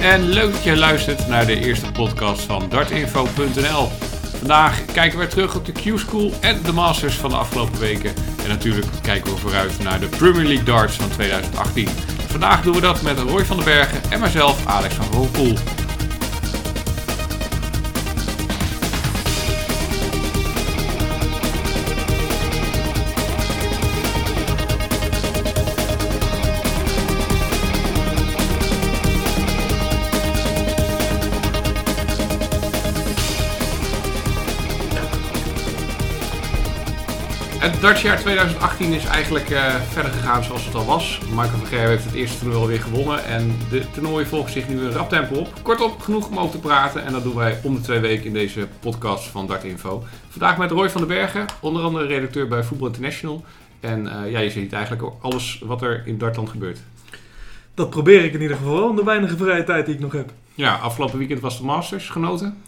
En leuk dat je luistert naar de eerste podcast van dartinfo.nl. Vandaag kijken we terug op de Q-School en de Masters van de afgelopen weken. En natuurlijk kijken we vooruit naar de Premier League Darts van 2018. Vandaag doen we dat met Roy van den Bergen en mijzelf, Alex van Roelpoel. Het dartsjaar 2018 is eigenlijk eh, verder gegaan zoals het al was. Michael van Gerwen heeft het eerste toernooi alweer gewonnen en de toernooi volgt zich nu een rap tempo op. Kortom, genoeg om over te praten en dat doen wij om de twee weken in deze podcast van Dartinfo. Vandaag met Roy van den Bergen, onder andere redacteur bij Voetbal International. En eh, ja, je ziet eigenlijk alles wat er in Dartland gebeurt. Dat probeer ik in ieder geval, in de weinige vrije tijd die ik nog heb. Ja, afgelopen weekend was de Masters genoten.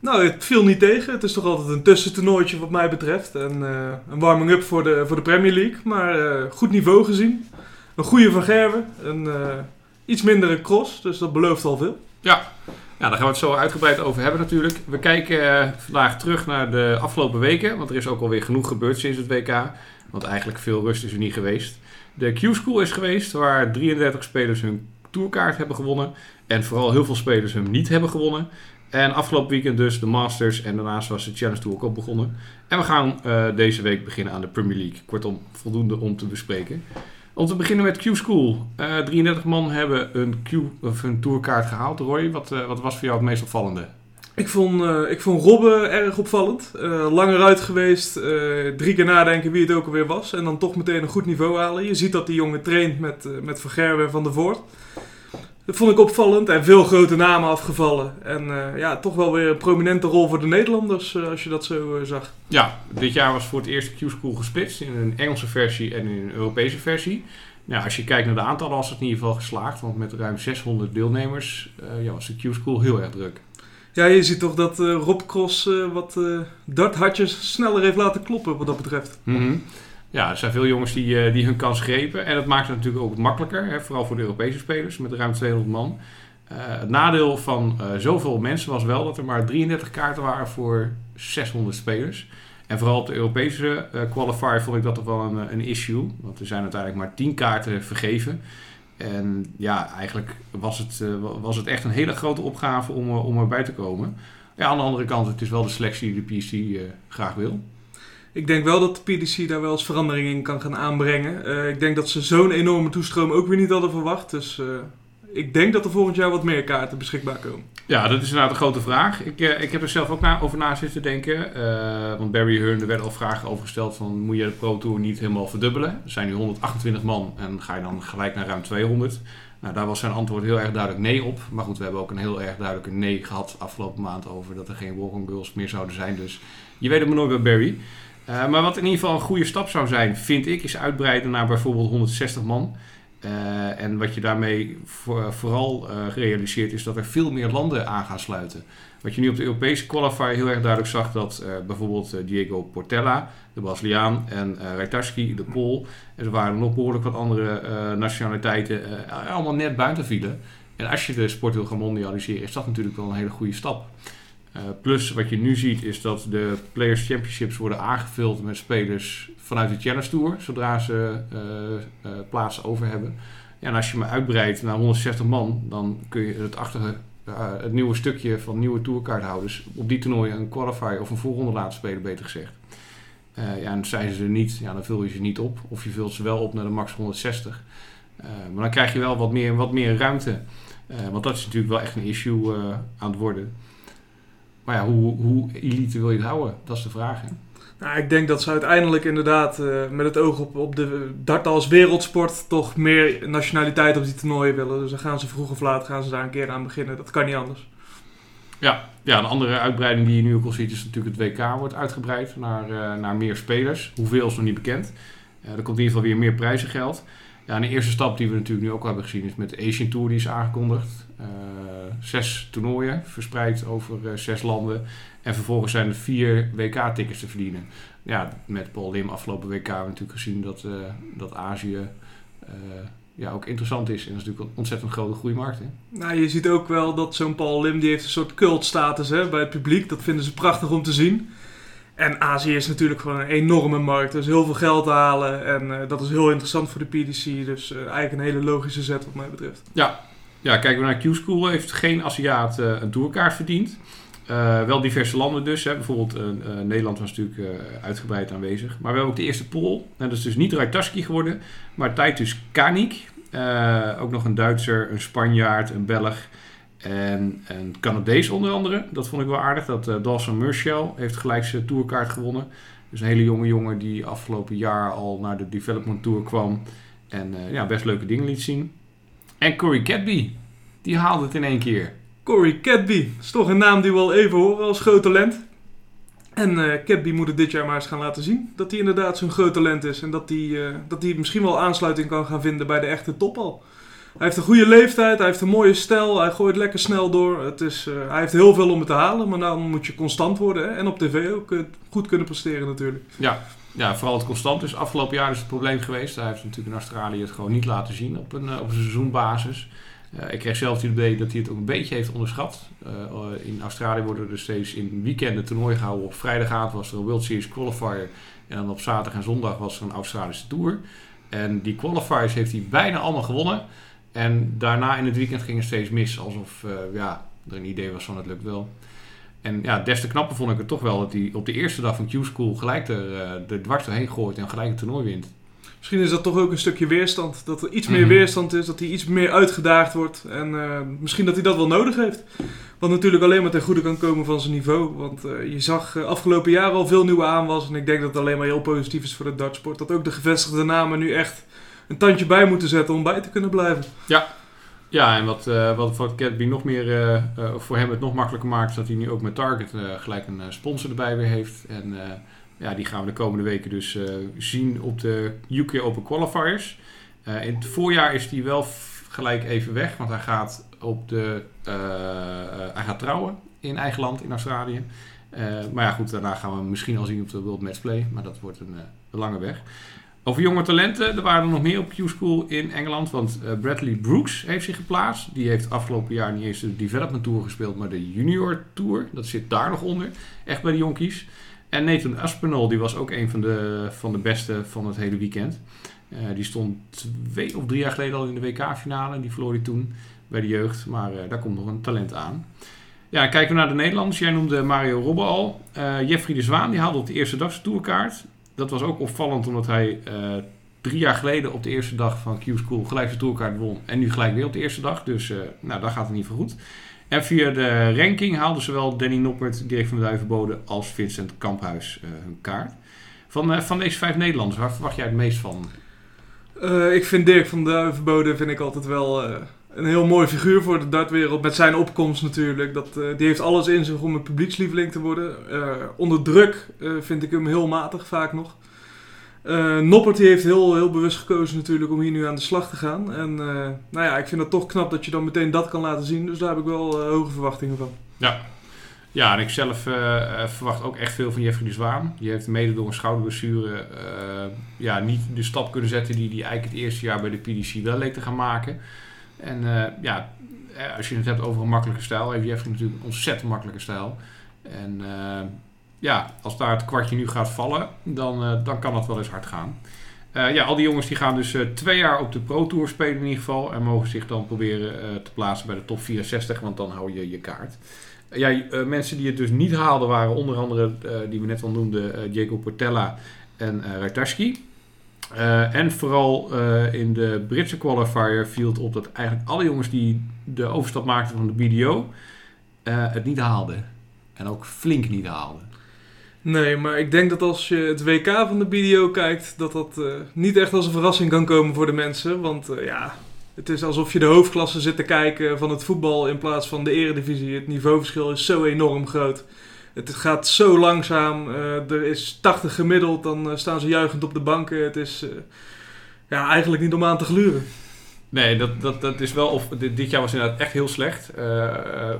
Nou, het viel niet tegen. Het is toch altijd een tussentoernooitje wat mij betreft. En eh, een warming-up voor de, voor de Premier League. Maar eh, goed niveau gezien. Een goede Van. Een eh, iets mindere cross. Dus dat belooft al veel. Ja. ja, daar gaan we het zo uitgebreid over hebben natuurlijk. We kijken vandaag terug naar de afgelopen weken. Want er is ook alweer genoeg gebeurd sinds het WK. Want eigenlijk veel rust is er niet geweest. De Q-School is geweest waar 33 spelers hun tourkaart hebben gewonnen. En vooral heel veel spelers hem niet hebben gewonnen. En afgelopen weekend dus de Masters en daarnaast was de Challenge Tour ook al begonnen. En we gaan uh, deze week beginnen aan de Premier League. Kortom, voldoende om te bespreken. Om te beginnen met Q-School. Uh, 33 man hebben een, Q, of een tourkaart gehaald. Roy, wat, uh, wat was voor jou het meest opvallende? Ik vond, ik vond Robbe erg opvallend. lang eruit geweest, drie keer nadenken wie het ook alweer was. En dan toch meteen een goed niveau halen. Je ziet dat die jongen traint met, met Van en Van der Voort. Dat vond ik opvallend en veel grote namen afgevallen. En uh, ja, toch wel weer een prominente rol voor de Nederlanders, uh, als je dat zo uh, zag. Ja, dit jaar was voor het eerst Q-School gesplitst in een Engelse versie en in een Europese versie. Nou, als je kijkt naar de aantallen was het in ieder geval geslaagd, want met ruim 600 deelnemers ja, was de Q-School heel erg druk. Ja, je ziet toch dat Rob Cross wat darthartjes sneller heeft laten kloppen wat dat betreft. Mm -hmm. Ja, er zijn veel jongens die, uh, die hun kans grepen. En dat maakt het natuurlijk ook makkelijker, hè, vooral voor de Europese spelers met ruim 200 man. Uh, het nadeel van uh, zoveel mensen was wel dat er maar 33 kaarten waren voor 600 spelers. En vooral op de Europese qualifier vond ik dat toch wel een, een issue. Want er zijn uiteindelijk maar 10 kaarten vergeven. En ja, eigenlijk was het, was het echt een hele grote opgave om, om erbij te komen. Ja, aan de andere kant, het is wel de selectie die de PC graag wil. Ik denk wel dat de PDC daar wel eens verandering in kan gaan aanbrengen. Uh, ik denk dat ze zo'n enorme toestroom ook weer niet hadden verwacht. Dus uh, ik denk dat er volgend jaar wat meer kaarten beschikbaar komen. Ja, dat is inderdaad een grote vraag. Ik, uh, ik heb er zelf ook over na zitten denken. want Barry Hearn, er werden al vragen over gesteld van... moet je de Pro Tour niet helemaal verdubbelen? Er zijn nu 128 man en ga je dan gelijk naar ruim 200... Nou, daar was zijn antwoord heel erg duidelijk nee op. Maar goed, we hebben ook een heel erg duidelijke nee gehad afgelopen maand over dat er geen walk-on girls meer zouden zijn. Dus je weet het maar nooit bij Barry. Uh, maar wat in ieder geval een goede stap zou zijn, vind ik, is uitbreiden naar bijvoorbeeld 160 man. Uh, en wat je daarmee voor, vooral uh, realiseert, is dat er veel meer landen aan gaan sluiten. Wat je nu op de Europese qualifier heel erg duidelijk zag, dat bijvoorbeeld Diego Portella, de Braziliaan, en uh, de Pool, en er waren nog behoorlijk wat andere nationaliteiten, allemaal net buiten vielen. En als je de sport wil gaan mondialiseren, is dat natuurlijk wel een hele goede stap. Uh, plus wat je nu ziet is dat de Players Championships worden aangevuld met spelers vanuit de Challenge Tour, zodra ze uh, uh, plaatsen over hebben. Ja, en als je me uitbreidt naar 160 man, dan kun je het het nieuwe stukje van nieuwe tourkaarthouders op die toernooien een qualifier of een voorronde laten spelen, beter gezegd. ja, en zijn ze er niet, ja, dan vul je ze niet op. Of je vult ze wel op naar de max 160. maar dan krijg je wel wat meer, wat meer ruimte. want dat is natuurlijk wel echt een issue aan het worden. Maar ja, hoe, hoe elite wil je het houden? Dat is de vraag. Hè? Nou, ik denk dat ze uiteindelijk inderdaad uh, met het oog op, op de dart als wereldsport toch meer nationaliteit op die toernooien willen. Dus dan gaan ze vroeg of laat gaan ze daar een keer aan beginnen. Dat kan niet anders. Ja, ja een andere uitbreiding die je nu ook al ziet is natuurlijk het WK wordt uitgebreid naar, uh, naar meer spelers. Hoeveel is nog niet bekend. Uh, er komt in ieder geval weer meer prijzengeld. Ja, de eerste stap die we natuurlijk nu ook hebben gezien is met de Asian Tour die is aangekondigd. Uh, zes toernooien verspreid over uh, zes landen. En vervolgens zijn er vier WK-tickets te verdienen. Ja, met Paul Lim afgelopen WK hebben we natuurlijk gezien dat, uh, dat Azië ja, ook interessant is. En dat is natuurlijk een ontzettend grote groeimarkt. Hè? Nou, je ziet ook wel dat zo'n Paul Lim, die heeft een soort cultstatus hè, bij het publiek. Dat vinden ze prachtig om te zien. En Azië is natuurlijk gewoon een enorme markt. Er is heel veel geld te halen. En dat is heel interessant voor de PDC. Dus eigenlijk een hele logische zet wat mij betreft. Ja, ja kijken we naar Q-School. Heeft geen Aziat een tourkaart verdiend. Wel diverse landen dus. Hè. Bijvoorbeeld Nederland was natuurlijk uitgebreid aanwezig. Maar we hebben ook de eerste pool. dat is dus niet Rajtaski geworden, maar Titus Kanik. ook nog een Duitser, een Spanjaard, een Belg en een Canadees onder andere. Dat vond ik wel aardig. Dat Dawson Murchell heeft gelijk zijn tourkaart gewonnen. Dus een hele jonge jongen die afgelopen jaar al naar de Development Tour kwam. En ja, best leuke dingen liet zien. En Corey Cadby, die haalde het in één keer. Corey Cadby. Is toch een naam die we al even horen als groot talent. En uh, Cadby moet het dit jaar maar eens gaan laten zien. Dat hij inderdaad zo'n groot talent is. En dat hij, uh, dat hij misschien wel aansluiting kan gaan vinden bij de echte top al. Hij heeft een goede leeftijd, hij heeft een mooie stijl, hij gooit lekker snel door. Het is, uh, hij heeft heel veel om het te halen, maar dan moet je constant worden. Hè? En op tv ook goed kunnen presteren natuurlijk. Ja. ja, vooral het constant is. Afgelopen jaar is het probleem geweest. Hij heeft natuurlijk in Australië het gewoon niet laten zien op een, op een seizoenbasis. Ik kreeg zelf het idee dat hij het ook een beetje heeft onderschat. In Australië worden er steeds in weekenden toernooi gehouden. Op vrijdagavond was er een World Series qualifier. En dan op zaterdag en zondag was er een Australische Tour. En die qualifiers heeft hij bijna allemaal gewonnen. En daarna in het weekend ging het steeds mis. Alsof uh, ja, er een idee was van het lukt wel. En ja, des te knapper vond ik het toch wel dat hij op de eerste dag van Q-School gelijk er, de dwars doorheen gooit en gelijk het toernooi wint. Misschien is dat toch ook een stukje weerstand. Dat er iets meer mhm. weerstand is, dat hij iets meer uitgedaagd wordt. En uh, misschien dat hij dat wel nodig heeft. Wat natuurlijk alleen maar ten goede kan komen van zijn niveau. Want uh, je zag uh, afgelopen jaar al veel nieuwe aanwas. En ik denk dat het alleen maar heel positief is voor de dartsport. Dat ook de gevestigde namen nu echt een tandje bij moeten zetten om bij te kunnen blijven. Ja, ja en wat, wat voor nog meer voor hem het nog makkelijker maakt, is dat hij nu ook met Target gelijk een sponsor erbij weer heeft. En ja, die gaan we de komende weken dus zien op de UK Open Qualifiers. In het voorjaar is die wel gelijk even weg, want hij gaat, op de, hij gaat trouwen in eigen land, in Australië. maar ja, goed, daarna gaan we misschien al zien op de World Matchplay, maar dat wordt een lange weg. Over jonge talenten, er waren er nog meer op Q-School in Engeland. Want Bradley Brooks heeft zich geplaatst. Die heeft afgelopen jaar niet eens de Development Tour gespeeld, maar de Junior Tour. Dat zit daar nog onder. Echt bij de jonkies. En Nathan Aspinall, die was ook een van de, van de beste van het hele weekend. Uh, die stond twee of drie jaar geleden al in de WK-finale. Die verloor hij toen bij de jeugd. Maar uh, daar komt nog een talent aan. Ja, kijken we naar de Nederlanders. Jij noemde Mario Robbe al. Uh, Jeffrey de Zwaan die haalde op de eerste dag zijn tourkaart. Dat was ook opvallend omdat hij drie jaar geleden op de eerste dag van Q-School gelijk zijn tourkaart won. En nu gelijk weer op de eerste dag. Dus nou, daar gaat het niet voor goed. En via de ranking haalden zowel Danny Noppert, Dirk van Duivenbode, als Vincent Kamphuis uh, hun kaart. Van, van deze vijf Nederlanders, waar verwacht jij het meest van? Ik vind Dirk van Duivenbode vind ik altijd wel een heel mooi figuur voor de dartwereld. Met zijn opkomst natuurlijk. Dat, die heeft alles in zich om een publiekslieveling te worden. onder druk vind ik hem heel matig vaak nog. Noppert die heeft heel, heel bewust gekozen natuurlijk om hier nu aan de slag te gaan. En nou ja, ik vind het toch knap dat je dan meteen dat kan laten zien. Dus daar heb ik wel hoge verwachtingen van. Ja, ja en ik zelf verwacht ook echt veel van Jeffrey de Zwaan. Die heeft mede door een schouderblessure ja, niet de stap kunnen zetten die hij eigenlijk het eerste jaar bij de PDC wel leek te gaan maken. En ja, als je het hebt over een makkelijke stijl, heeft Jeffrey natuurlijk een ontzettend makkelijke stijl. En ja, als daar het kwartje nu gaat vallen, dan, dan kan dat wel eens hard gaan. Ja, al die jongens die gaan dus twee jaar op de Pro Tour spelen in ieder geval. En mogen zich dan proberen te plaatsen bij de top 64, want dan hou je je kaart. ja, mensen die het dus niet haalden waren onder andere, die we net al noemden, Diego Portella en uh. En vooral in de Britse qualifier viel het op dat eigenlijk alle jongens die de overstap maakten van de BDO het niet haalden. En ook flink niet haalden. Nee, maar ik denk dat als je het WK van de BDO kijkt, dat dat niet echt als een verrassing kan komen voor de mensen. Want ja, het is alsof je de hoofdklasse zit te kijken van het voetbal in plaats van de eredivisie. Het niveauverschil is zo enorm groot. Het gaat zo langzaam. Uh, er is 80 gemiddeld, dan staan ze juichend op de banken. Het is ja, eigenlijk niet om aan te gluren. Nee, dat, dat, dat is wel. Of, dit, dit jaar was inderdaad echt heel slecht.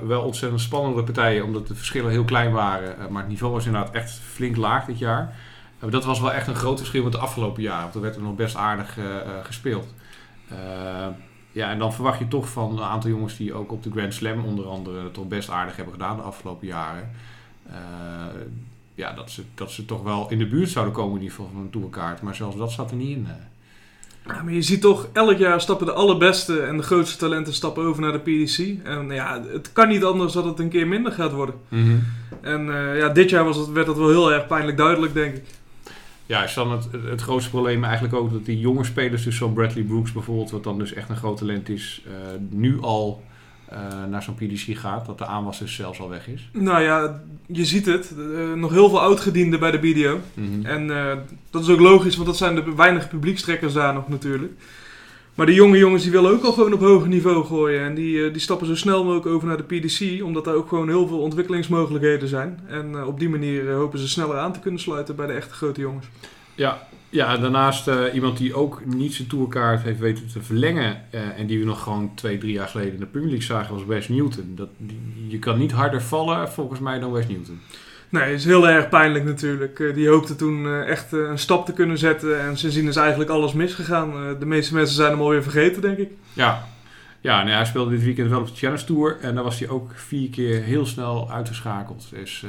Wel ontzettend spannende partijen, omdat de verschillen heel klein waren. Maar het niveau was inderdaad echt flink laag dit jaar. dat was wel echt een groot verschil met de afgelopen jaren. Want er werd er nog best aardig gespeeld. Eh, ja, en dan verwacht je toch van een aantal jongens die ook op de Grand Slam onder andere toch best aardig hebben gedaan de afgelopen jaren. Eh, ja, dat ze, dat ze toch wel in de buurt zouden komen in ieder geval van een tourkaart. Maar zelfs dat zat er niet in. eh. Ja, maar je ziet toch, elk jaar stappen de allerbeste en de grootste talenten stappen over naar de PDC. En ja, het kan niet anders dat het een keer minder gaat worden. En eh, ja, dit jaar was het, werd dat wel heel erg pijnlijk duidelijk, denk ik. Ja, is dan het, het grootste probleem eigenlijk ook dat die jonge spelers, dus zo'n Bradley Brooks bijvoorbeeld, wat dan dus echt een groot talent is, nu al eh, naar zo'n PDC gaat. Dat de aanwas dus zelfs al weg is. Nou ja, je ziet het. eh, nog heel veel oudgedienden bij de BDO. En eh, dat is ook logisch, want dat zijn de weinige publiekstrekkers daar nog natuurlijk. Maar de jonge jongens die willen ook al gewoon op hoger niveau gooien. En die, die stappen zo snel mogelijk over naar de PDC, omdat daar ook gewoon heel veel ontwikkelingsmogelijkheden zijn. En op die manier hopen ze sneller aan te kunnen sluiten bij de echte grote jongens. Ja, ja daarnaast eh, iemand die ook niet zijn tourkaart heeft weten te verlengen. eh, en die we nog gewoon twee, drie jaar geleden in de Premier League zagen, was Wes Newton. Dat, je kan niet harder vallen volgens mij dan Wes Newton. Nee, is heel erg pijnlijk natuurlijk. Eh, die hoopte toen echt een stap te kunnen zetten. En sindsdien is eigenlijk alles misgegaan. De meeste mensen zijn hem alweer vergeten, denk ik. Ja, ja ja, hij speelde dit weekend wel op de Challenge Tour. En daar was hij ook vier keer heel snel uitgeschakeld. Dus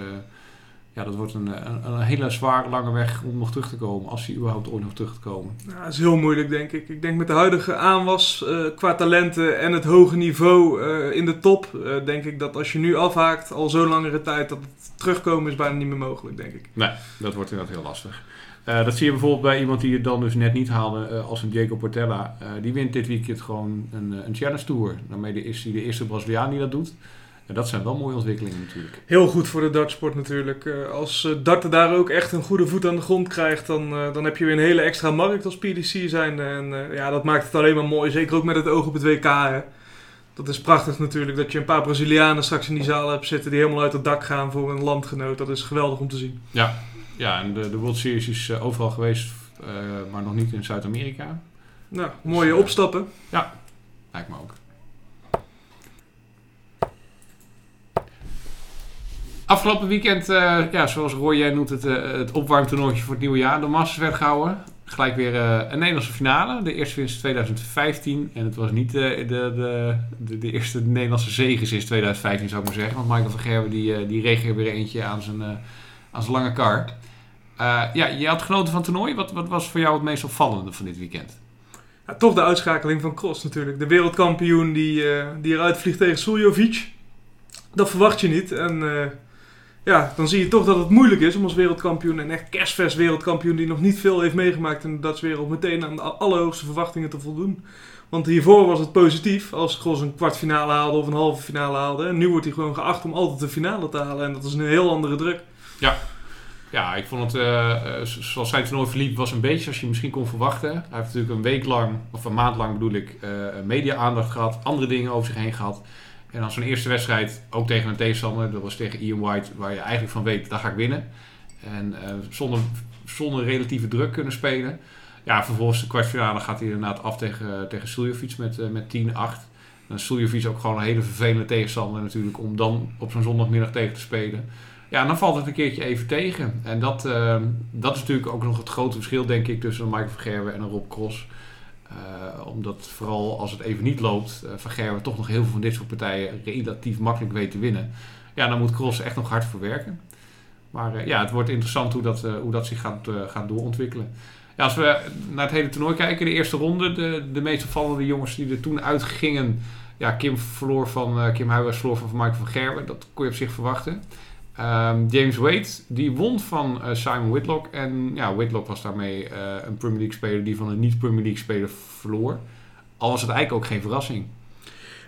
ja, dat wordt een, een, een hele zware lange weg om nog terug te komen. Als hij überhaupt ooit nog terug te komen. Ja, dat is heel moeilijk, denk ik. Ik denk met de huidige aanwas eh, qua talenten en het hoge niveau eh, in de top... eh, denk ik dat als je nu afhaakt, al zo'n langere tijd... dat het terugkomen is bijna niet meer mogelijk, denk ik. Nee, dat wordt inderdaad heel lastig. Eh, dat zie je bijvoorbeeld bij iemand die het dan dus net niet haalde, eh, als een Diego Portella. Eh, die wint dit weekend gewoon een, eh, een Challenge Tour. Daarmee is hij de eerste Braziliaan die dat doet. En dat zijn wel mooie ontwikkelingen natuurlijk. Heel goed voor de dartsport natuurlijk. Eh, als eh, darten daar ook echt een goede voet aan de grond krijgt... dan, eh, dan heb je weer een hele extra markt als PDC zijn. En ja, dat maakt het alleen maar mooi. Zeker ook met het oog op het WK, hè. Dat is prachtig natuurlijk, dat je een paar Brazilianen straks in die zaal hebt zitten... die helemaal uit het dak gaan voor een landgenoot. Dat is geweldig om te zien. Ja, ja en de, de World Series is overal geweest, maar nog niet in Zuid-Amerika. Nou, mooie Dus, opstappen. Lijkt me ook. Afgelopen weekend, eh, ja, zoals Roy jij noemt het, eh, het opwarmtoernooitje voor het nieuwe jaar. De Masters werd gehouden. Gelijk weer eh, een Nederlandse finale. De eerste winst 2015. En het was niet de, de, de, de eerste Nederlandse zege sinds 2015 zou ik maar zeggen. Want Michael van Gerwen die, die reeg er weer eentje aan zijn, aan zijn lange kar. Ja, je had genoten van toernooi. Wat, wat was voor jou het meest opvallende van dit weekend? Ja, toch de uitschakeling van Cross natuurlijk. De wereldkampioen die, die eruit vliegt tegen Suljovic. Dat verwacht je niet. En ja, dan zie je toch dat het moeilijk is om als wereldkampioen... en echt kerstvers wereldkampioen die nog niet veel heeft meegemaakt in de Dutch wereld... meteen aan de allerhoogste verwachtingen te voldoen. Want hiervoor was het positief als Cross een kwartfinale haalde of een halve finale haalde. En nu wordt hij gewoon geacht om altijd de finale te halen. En dat is een heel andere druk. Ja, ik vond het, eh, zoals zijn toernooi verliep, was een beetje zoals je misschien kon verwachten. Hij heeft natuurlijk een week lang, of een maand lang bedoel ik, eh, media-aandacht gehad, andere dingen over zich heen gehad. En dan zo'n eerste wedstrijd, ook tegen een tegenstander, dat was tegen Ian White, waar je eigenlijk van weet, daar ga ik winnen. En eh, zonder, zonder relatieve druk kunnen spelen. Ja, vervolgens de kwartfinale gaat hij inderdaad af tegen, tegen Suljovic met, eh, met 10-8. Dan is ook gewoon een hele vervelende tegenstander natuurlijk, om dan op zo'n zondagmiddag tegen te spelen. Ja, dan valt het een keertje even tegen. En dat, eh, dat is natuurlijk ook nog het grote verschil, denk ik, tussen Michael van Gerwen en een Rob Cross. Eh, omdat vooral als het even niet loopt, uh, Van Gerwen toch nog heel veel van dit soort partijen relatief makkelijk weet te winnen. Ja, dan moet Cross echt nog hard voor werken. Maar eh, ja, het wordt interessant hoe dat, eh, hoe dat zich gaat, eh, gaat doorontwikkelen. Ja, als we naar het hele toernooi kijken, de eerste ronde, de, de meest opvallende jongens die er toen uitgingen. Ja, Kim verloor van, eh, Kim Huijers verloor van Michael van Gerwen. Dat kon je op zich verwachten. Ehm, James Wade, die won van eh, Simon Whitlock. En ja, Whitlock was daarmee eh, een Premier League speler die van een niet-Premier League speler verloor. Al was het eigenlijk ook geen verrassing.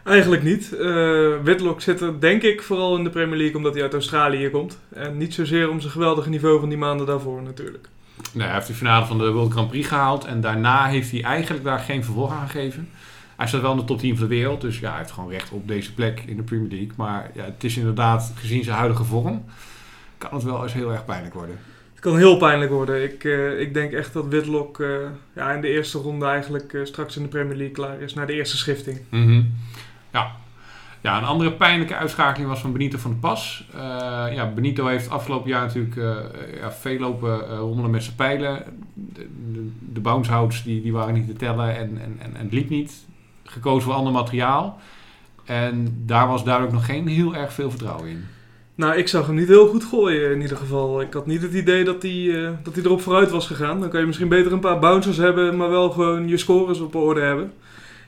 Eigenlijk niet. Eh Whitlock zit er denk ik vooral in de Premier League omdat hij uit Australië komt. En niet zozeer om zijn geweldige niveau van die maanden daarvoor natuurlijk. Nou, hij heeft de finale van de World Grand Prix gehaald. En daarna heeft hij eigenlijk daar geen vervolg aan gegeven. Hij staat wel in de top 10 van de wereld. Dus ja, hij heeft gewoon recht op deze plek in de Premier League. Maar ja, het is inderdaad, gezien zijn huidige vorm, kan het wel eens heel erg pijnlijk worden. Het kan heel pijnlijk worden. Ik, eh, ik denk echt dat Whitlock eh, ja, in de eerste ronde eigenlijk eh, straks in de Premier League klaar is. Naar de eerste schifting. Ja. ja, een andere pijnlijke uitschakeling was van Benito van der Pas. Ja, Benito heeft afgelopen jaar natuurlijk ja, veel lopen eh, rommelen met zijn pijlen. De- de, de bouncehouds die, die waren niet te tellen en, en, en, en het liep niet. Gekozen voor ander materiaal. En daar was duidelijk nog geen heel erg veel vertrouwen in. Nou, ik zag hem niet heel goed gooien in ieder geval. Ik had niet het idee dat hij, eh, dat hij erop vooruit was gegaan. Dan kan je misschien beter een paar bouncers hebben, maar wel gewoon je scores op orde hebben.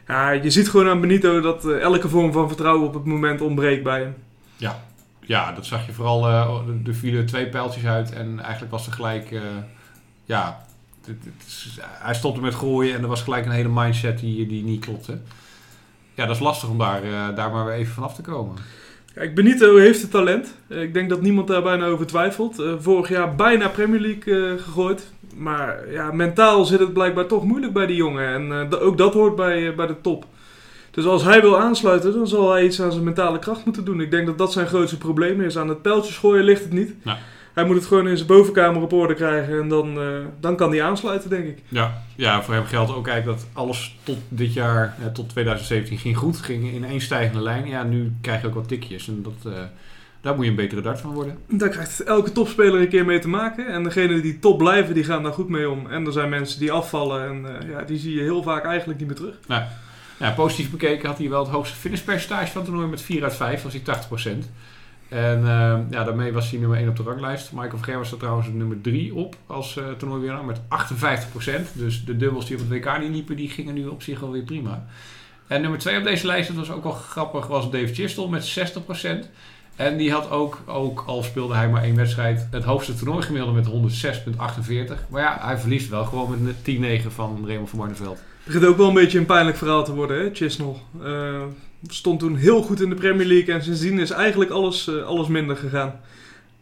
Ja, je ziet gewoon aan Benito dat eh, elke vorm van vertrouwen op het moment ontbreekt bij hem. Ja, ja dat zag je vooral. eh, er vielen twee pijltjes uit en eigenlijk was er gelijk. eh, ja, het- het is- hij stopte met gooien en er was gelijk een hele mindset die, die niet klopte. Ja, dat is lastig om daar, eh, daar maar weer even vanaf te komen. Kijk, Benito heeft het talent. Eh, Ik denk dat niemand daar bijna over twijfelt. Eh, vorig jaar bijna Premier League eh, gegooid. Maar ja, mentaal zit het blijkbaar toch moeilijk bij die jongen. En eh, ook dat hoort bij, eh, bij de top. Dus als hij wil aansluiten, dan zal hij iets aan zijn mentale kracht moeten doen. Ik denk dat dat zijn grootste probleem is. Aan het pijltjes gooien ligt het niet. Ja. Hij moet het gewoon in zijn bovenkamer op orde krijgen. En dan, eh, dan kan hij aansluiten, denk ik. Ja, ja, voor hem geldt ook eigenlijk dat alles tot dit jaar, eh, tot 2017, ging goed. Ging in één stijgende lijn. Ja, nu krijg je ook wat tikjes. En dat, eh, daar moet je een betere dart van worden. Daar krijgt elke topspeler een keer mee te maken. En degenen die top blijven, die gaan daar goed mee om. En er zijn mensen die afvallen. En ja, die zie je heel vaak eigenlijk niet meer terug. Ja, positief bekeken had hij wel het hoogste finishpercentage van het toernooi met 4 uit 5, was hij 80%. En eh, ja, daarmee was hij nummer 1 op de ranglijst. Michael Verger was er trouwens nummer 3 op als uh, toernooiwinnaar met 58%. Dus de dubbels die op het WK niet liepen, die gingen nu op zich alweer prima. En nummer 2 op deze lijst, dat was ook wel grappig, was Dave Chistel met 60%. En die had ook, ook, al speelde hij maar één wedstrijd, het hoogste toernooigemiddelde met 106,48. Maar ja, hij verliest wel gewoon met 10-9 van Raymond van Barneveld. Het begint ook wel een beetje een pijnlijk verhaal te worden, hè, Chisnell. Uh, stond toen heel goed in de Premier League en sindsdien is eigenlijk alles, uh, alles minder gegaan.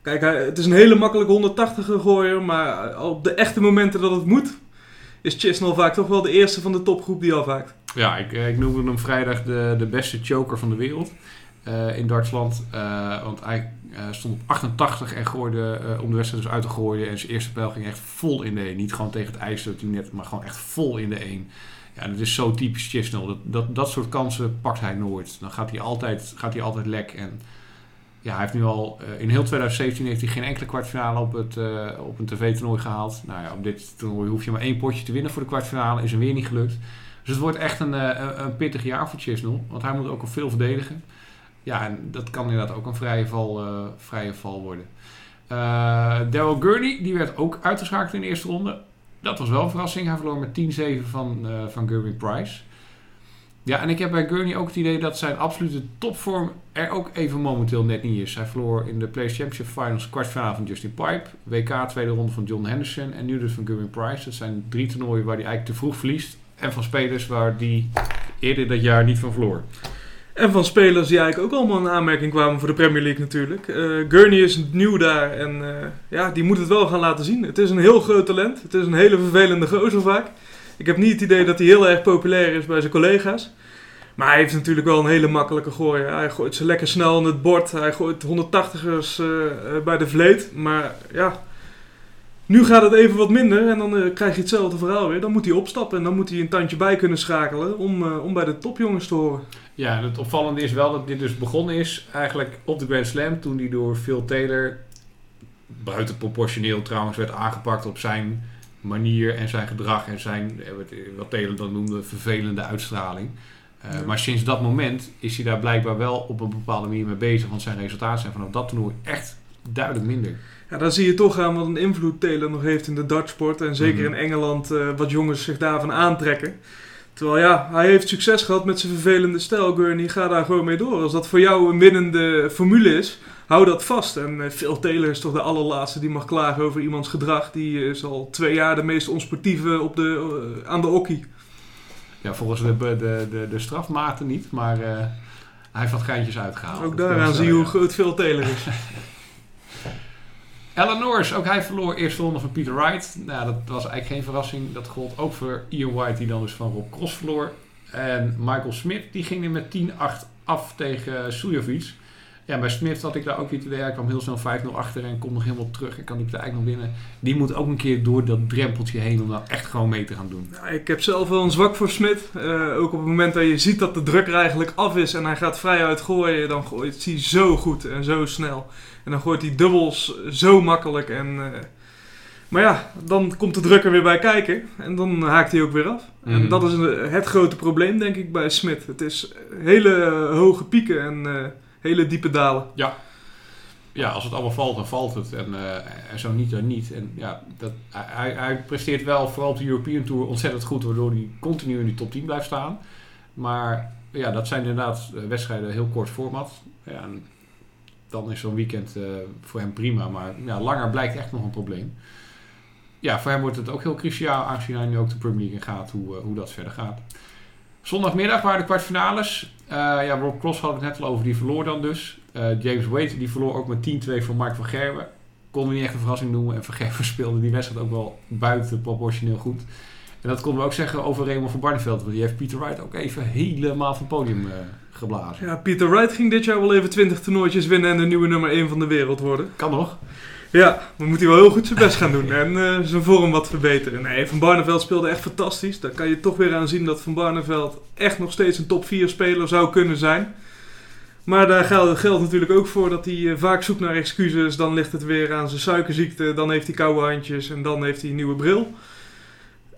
Kijk, het is een hele makkelijke 180 gooier, maar op de echte momenten dat het moet, is Chisnell vaak toch wel de eerste van de topgroep die afhaakt. Ja, ik, ik noemde hem vrijdag de, de beste choker van de wereld in Duitsland. Want hij stond op 88 en gooide om de wedstrijd dus uit te gooien. En zijn eerste pijl ging echt vol in de 1. Niet gewoon tegen het ijs dat hij net, maar gewoon echt vol in de 1. Ja, dat is zo typisch Chisnell. Dat, dat, dat soort kansen pakt hij nooit. Dan gaat hij altijd, gaat hij altijd lek. En ja, hij heeft nu al in heel 2017 heeft hij geen enkele kwartfinale op, het, op een tv-toernooi gehaald. Nou ja, op dit toernooi hoef je maar één potje te winnen voor de kwartfinale. Is hem weer niet gelukt. Dus het wordt echt een, een, een pittig jaar voor Chisnell. Want hij moet ook al veel verdedigen. Ja, en dat kan inderdaad ook een vrije val, vrije val worden. Daryl Gurney, die werd ook uitgeschakeld in de eerste ronde. Dat was wel een verrassing. Hij verloor met 10-7 van, uh, van Gurney Price. Ja, en ik heb bij Gurney ook het idee dat zijn absolute topvorm er ook even momenteel net niet is. Hij verloor in de Players Championship Finals kwartfinale van Justin Pipe. WK tweede ronde van John Henderson. En nu dus van Gurney Price. Dat zijn drie toernooien waar hij eigenlijk te vroeg verliest. En van spelers waar die eerder dat jaar niet van verloor. En van spelers die eigenlijk ook allemaal in aanmerking kwamen voor de Premier League natuurlijk. Uh, Gurney is nieuw daar en uh, ja, die moet het wel gaan laten zien. Het is een heel groot talent. Het is een hele vervelende gozer vaak. Ik heb niet het idee dat hij heel erg populair is bij zijn collega's. Maar hij heeft natuurlijk wel een hele makkelijke gooi. Hij gooit ze lekker snel in het bord. Hij gooit 180ers uh, bij de vleet. Maar ja, nu gaat het even wat minder en dan uh, krijg je hetzelfde verhaal weer. Dan moet hij opstappen en dan moet hij een tandje bij kunnen schakelen om, om bij de topjongens te horen. Ja, het opvallende is wel dat dit dus begonnen is eigenlijk op de Grand Slam toen die door Phil Taylor buitenproportioneel trouwens werd aangepakt op zijn manier en zijn gedrag en zijn, wat Taylor dan noemde, vervelende uitstraling. Uh, ja. Maar sinds dat moment is hij daar blijkbaar wel op een bepaalde manier mee bezig, want zijn resultaten zijn vanaf dat toernooi echt duidelijk minder. Ja, dan zie je toch aan wat een invloed Taylor nog heeft in de dartsport. En zeker mm-hmm. in Engeland uh, wat jongens zich daarvan aantrekken. Terwijl ja, hij heeft succes gehad met zijn vervelende stijl, Gurney. Ga daar gewoon mee door. Als dat voor jou een winnende formule is, hou dat vast. En uh, Phil Taylor is toch de allerlaatste die mag klagen over iemands gedrag. Die is al twee jaar de meest onsportieve op de, uh, aan de hockey. Ja, volgens de, de, de, de strafmaten niet, maar hij heeft wat geintjes uitgehaald. Ook daaraan zie je hoe groot Phil Taylor is. Alan Norris, ook hij verloor eerste ronde van Peter Wright. Nou, dat was eigenlijk geen verrassing. Dat gold ook voor Ian White, die dan dus van Rob Cross verloor. En Michael Smith, die ging er met 10-8 af tegen Sujovic. Ja, bij Smith had ik daar ook iets idee. Hij kwam heel snel 5-0 achter en komt nog helemaal terug. En kan die eigenlijk nog winnen. Die moet ook een keer door dat drempeltje heen om dan echt gewoon mee te gaan doen. Ja, ik heb zelf wel een zwak voor Smith. Uh, ook op het moment dat je ziet dat de druk er eigenlijk af is en hij gaat vrij gooien, dan gooit hij zo goed en zo snel. En dan gooit hij dubbels zo makkelijk. En, uh, Maar ja, dan komt de druk er weer bij kijken. En dan haakt hij ook weer af. En Mhm. dat is het grote probleem, denk ik, bij Smit. Het is hele hoge pieken en eh, hele diepe dalen. Ja, als het allemaal valt, dan valt het. En, eh, en zo niet, dan niet. En ja, dat, hij, hij presteert wel, vooral op de European Tour, ontzettend goed. Waardoor hij continu in die top 10 blijft staan. Maar ja, dat zijn inderdaad eh, wedstrijden heel kort format. Ja, dan is zo'n weekend eh, voor hem prima. Maar ja, langer blijkt echt nog een probleem. Ja, voor hem wordt het ook heel cruciaal, aangezien hij nu ook de Premier League in gaat, hoe, hoe dat verder gaat. Zondagmiddag waren de kwartfinales. Eh, ja, Rob Cross had het net al over, die verloor dan dus. Eh, James Wade die verloor ook met 10-2 van Mark van Gerwen. Konden we niet echt een verrassing noemen. En van Gerwen speelde die wedstrijd ook wel buiten proportioneel goed. En dat konden we ook zeggen over Raymond van Barneveld. Want die heeft Peter Wright ook even helemaal van het podium eh, geblazen. Ja, Peter Wright ging dit jaar wel even 20 toernooitjes winnen en de nieuwe nummer 1 van de wereld worden. Kan nog. Ja, dan moet hij wel heel goed zijn best gaan doen en eh, zijn vorm wat verbeteren. Nee, Van Barneveld speelde echt fantastisch. Daar kan je toch weer aan zien dat Van Barneveld echt nog steeds een top 4 speler zou kunnen zijn. Maar daar geldt, natuurlijk ook voor dat hij eh, vaak zoekt naar excuses. Dan ligt het weer aan zijn suikerziekte, dan heeft hij koude handjes en dan heeft hij een nieuwe bril.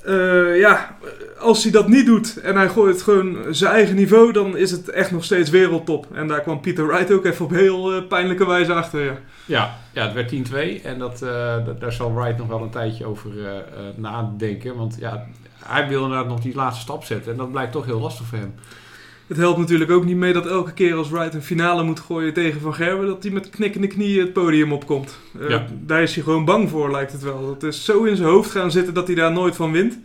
Eh, ja, als hij dat niet doet en hij gooit gewoon zijn eigen niveau, dan is het echt nog steeds wereldtop. En daar kwam Peter Wright ook even op heel eh, pijnlijke wijze achter. Ja. Ja, ja het werd 10-2. En dat, eh, dat- daar zal Wright nog wel een tijdje over nadenken. Want ja, hij wil inderdaad nog die laatste stap zetten. En dat blijkt toch heel lastig voor hem. Het helpt natuurlijk ook niet mee dat elke keer als Wright een finale moet gooien tegen Van Gerwen, dat hij met knikkende knieën het podium opkomt. Eh, Ja. Daar is hij gewoon bang voor, lijkt het wel. Het is zo in zijn hoofd gaan zitten dat hij daar nooit van wint.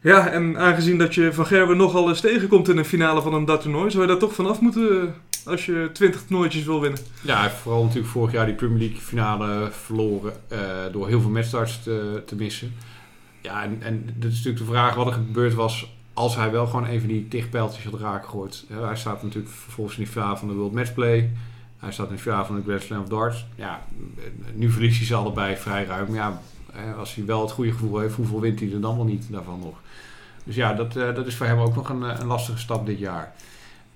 Ja, en aangezien dat je Van Gerwen nogal eens tegenkomt in een finale van een darttoernooi, zou je daar toch vanaf moeten eh, als je 20 toernooitjes wil winnen. Ja, hij heeft vooral natuurlijk vorig jaar die Premier League finale verloren. eh, door heel veel matchstarts te, te missen. Ja, en, en dit is natuurlijk de vraag wat er gebeurd was als hij wel gewoon even die tigpijltjes had raak gegooid. Eh, hij staat natuurlijk vervolgens in de finale van de World Matchplay. Hij staat in de finale van de Grand Slam of Darts. Ja, eh, nu verliest hij ze allebei vrij ruim. Maar ja, eh, als hij wel het goede gevoel heeft, hoeveel wint hij er dan wel niet daarvan nog? Dus ja, dat, eh, dat is voor hem ook nog een, eh, een lastige stap dit jaar.